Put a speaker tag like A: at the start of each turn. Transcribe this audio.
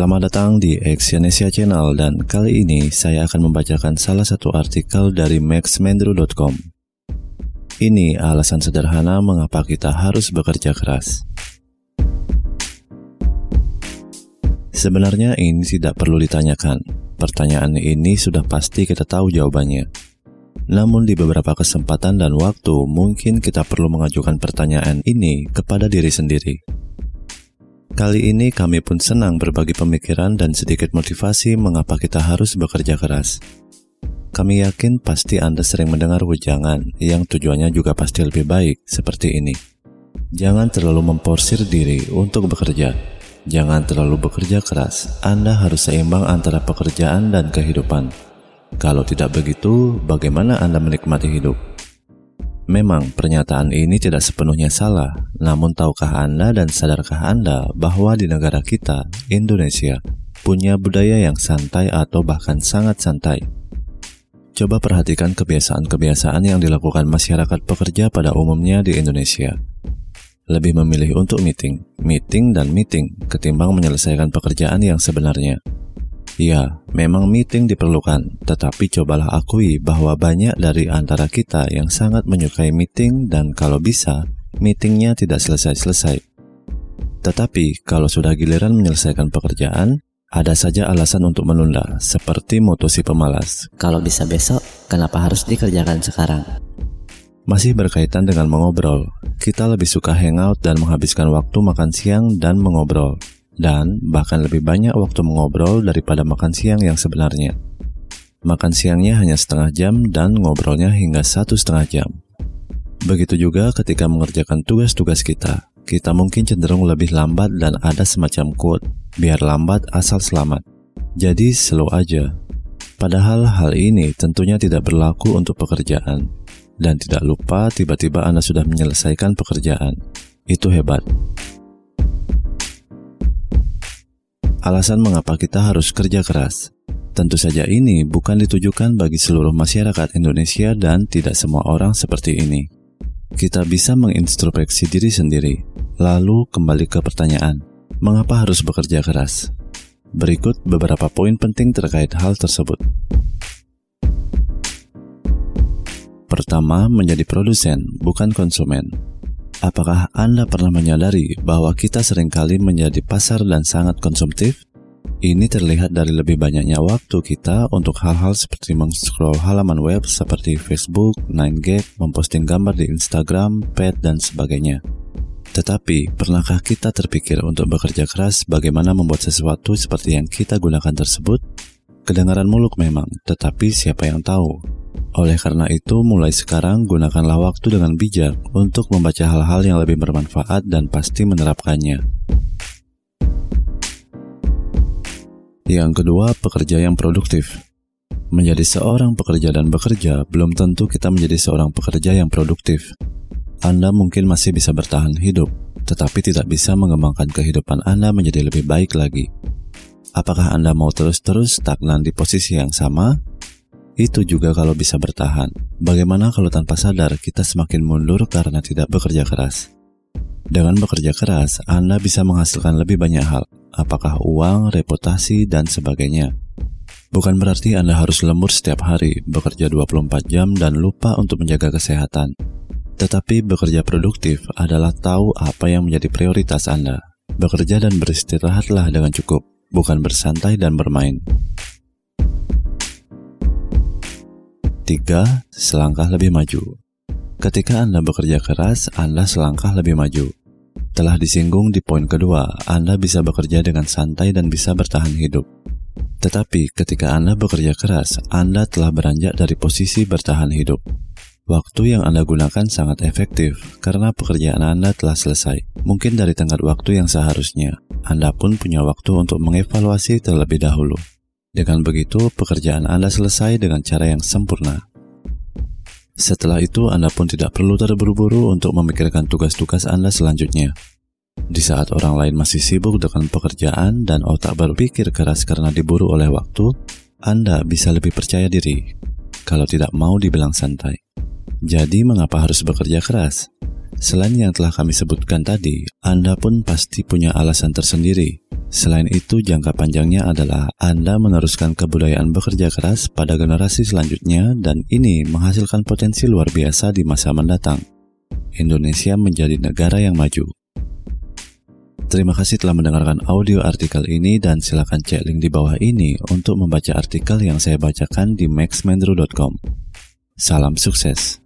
A: Selamat datang di Exyonesia Channel dan kali ini saya akan membacakan salah satu artikel dari maxmendru.com. Ini alasan sederhana mengapa kita harus bekerja keras. Sebenarnya ini tidak perlu ditanyakan. Pertanyaan ini sudah pasti kita tahu jawabannya. Namun di beberapa kesempatan dan waktu mungkin kita perlu mengajukan pertanyaan ini kepada diri sendiri. Kali ini kami pun senang berbagi pemikiran dan sedikit motivasi mengapa kita harus bekerja keras. Kami yakin pasti Anda sering mendengar wejangan yang tujuannya juga pasti lebih baik seperti ini. Jangan terlalu memporsir diri untuk bekerja. Jangan terlalu bekerja keras. Anda harus seimbang antara pekerjaan dan kehidupan. Kalau tidak begitu, bagaimana Anda menikmati hidup? Memang pernyataan ini tidak sepenuhnya salah, namun tahukah Anda dan sadarkah Anda bahwa di negara kita, Indonesia, punya budaya yang santai atau bahkan sangat santai? Coba perhatikan kebiasaan-kebiasaan yang dilakukan masyarakat pekerja pada umumnya di Indonesia. Lebih memilih untuk meeting, meeting dan meeting ketimbang menyelesaikan pekerjaan yang sebenarnya. Ya, memang meeting diperlukan, tetapi cobalah akui bahwa banyak dari antara kita yang sangat menyukai meeting dan kalau bisa, meetingnya tidak selesai-selesai. Tetapi kalau sudah giliran menyelesaikan pekerjaan, ada saja alasan untuk menunda, seperti moto si pemalas.
B: Kalau bisa besok, kenapa harus dikerjakan sekarang?
A: Masih berkaitan dengan mengobrol, kita lebih suka hangout dan menghabiskan waktu makan siang dan mengobrol dan bahkan lebih banyak waktu mengobrol daripada makan siang yang sebenarnya. Makan siangnya hanya setengah jam dan ngobrolnya hingga satu setengah jam. Begitu juga ketika mengerjakan tugas-tugas kita, kita mungkin cenderung lebih lambat dan ada semacam quote, biar lambat asal selamat. Jadi slow aja. Padahal hal ini tentunya tidak berlaku untuk pekerjaan. Dan tidak lupa tiba-tiba Anda sudah menyelesaikan pekerjaan. Itu hebat. Alasan mengapa kita harus kerja keras. Tentu saja ini bukan ditujukan bagi seluruh masyarakat Indonesia dan tidak semua orang seperti ini. Kita bisa mengintrospeksi diri sendiri, lalu kembali ke pertanyaan, mengapa harus bekerja keras? Berikut beberapa poin penting terkait hal tersebut. Pertama, menjadi produsen, bukan konsumen. Apakah Anda pernah menyadari bahwa kita sering kali menjadi pasar dan sangat konsumtif? Ini terlihat dari lebih banyaknya waktu kita untuk hal-hal seperti meng-scroll halaman web seperti Facebook, 9gag, memposting gambar di Instagram, pet, dan sebagainya. Tetapi, pernahkah kita terpikir untuk bekerja keras bagaimana membuat sesuatu seperti yang kita gunakan tersebut? Kedengaran muluk memang, tetapi siapa yang tahu oleh karena itu, mulai sekarang gunakanlah waktu dengan bijak untuk membaca hal-hal yang lebih bermanfaat dan pasti menerapkannya. Yang kedua, pekerja yang produktif. Menjadi seorang pekerja dan bekerja belum tentu kita menjadi seorang pekerja yang produktif. Anda mungkin masih bisa bertahan hidup, tetapi tidak bisa mengembangkan kehidupan Anda menjadi lebih baik lagi. Apakah Anda mau terus-terus stagnan di posisi yang sama itu juga kalau bisa bertahan. Bagaimana kalau tanpa sadar kita semakin mundur karena tidak bekerja keras? Dengan bekerja keras, Anda bisa menghasilkan lebih banyak hal, apakah uang, reputasi, dan sebagainya. Bukan berarti Anda harus lembur setiap hari, bekerja 24 jam dan lupa untuk menjaga kesehatan. Tetapi bekerja produktif adalah tahu apa yang menjadi prioritas Anda. Bekerja dan beristirahatlah dengan cukup, bukan bersantai dan bermain. 3. Selangkah lebih maju Ketika Anda bekerja keras, Anda selangkah lebih maju. Telah disinggung di poin kedua, Anda bisa bekerja dengan santai dan bisa bertahan hidup. Tetapi ketika Anda bekerja keras, Anda telah beranjak dari posisi bertahan hidup. Waktu yang Anda gunakan sangat efektif karena pekerjaan Anda telah selesai. Mungkin dari tenggat waktu yang seharusnya, Anda pun punya waktu untuk mengevaluasi terlebih dahulu. Dengan begitu, pekerjaan Anda selesai dengan cara yang sempurna. Setelah itu, Anda pun tidak perlu terburu-buru untuk memikirkan tugas-tugas Anda selanjutnya. Di saat orang lain masih sibuk dengan pekerjaan dan otak berpikir keras karena diburu oleh waktu, Anda bisa lebih percaya diri kalau tidak mau dibilang santai. Jadi, mengapa harus bekerja keras? Selain yang telah kami sebutkan tadi, Anda pun pasti punya alasan tersendiri Selain itu, jangka panjangnya adalah Anda meneruskan kebudayaan bekerja keras pada generasi selanjutnya dan ini menghasilkan potensi luar biasa di masa mendatang. Indonesia menjadi negara yang maju. Terima kasih telah mendengarkan audio artikel ini dan silakan cek link di bawah ini untuk membaca artikel yang saya bacakan di maxmendro.com. Salam sukses.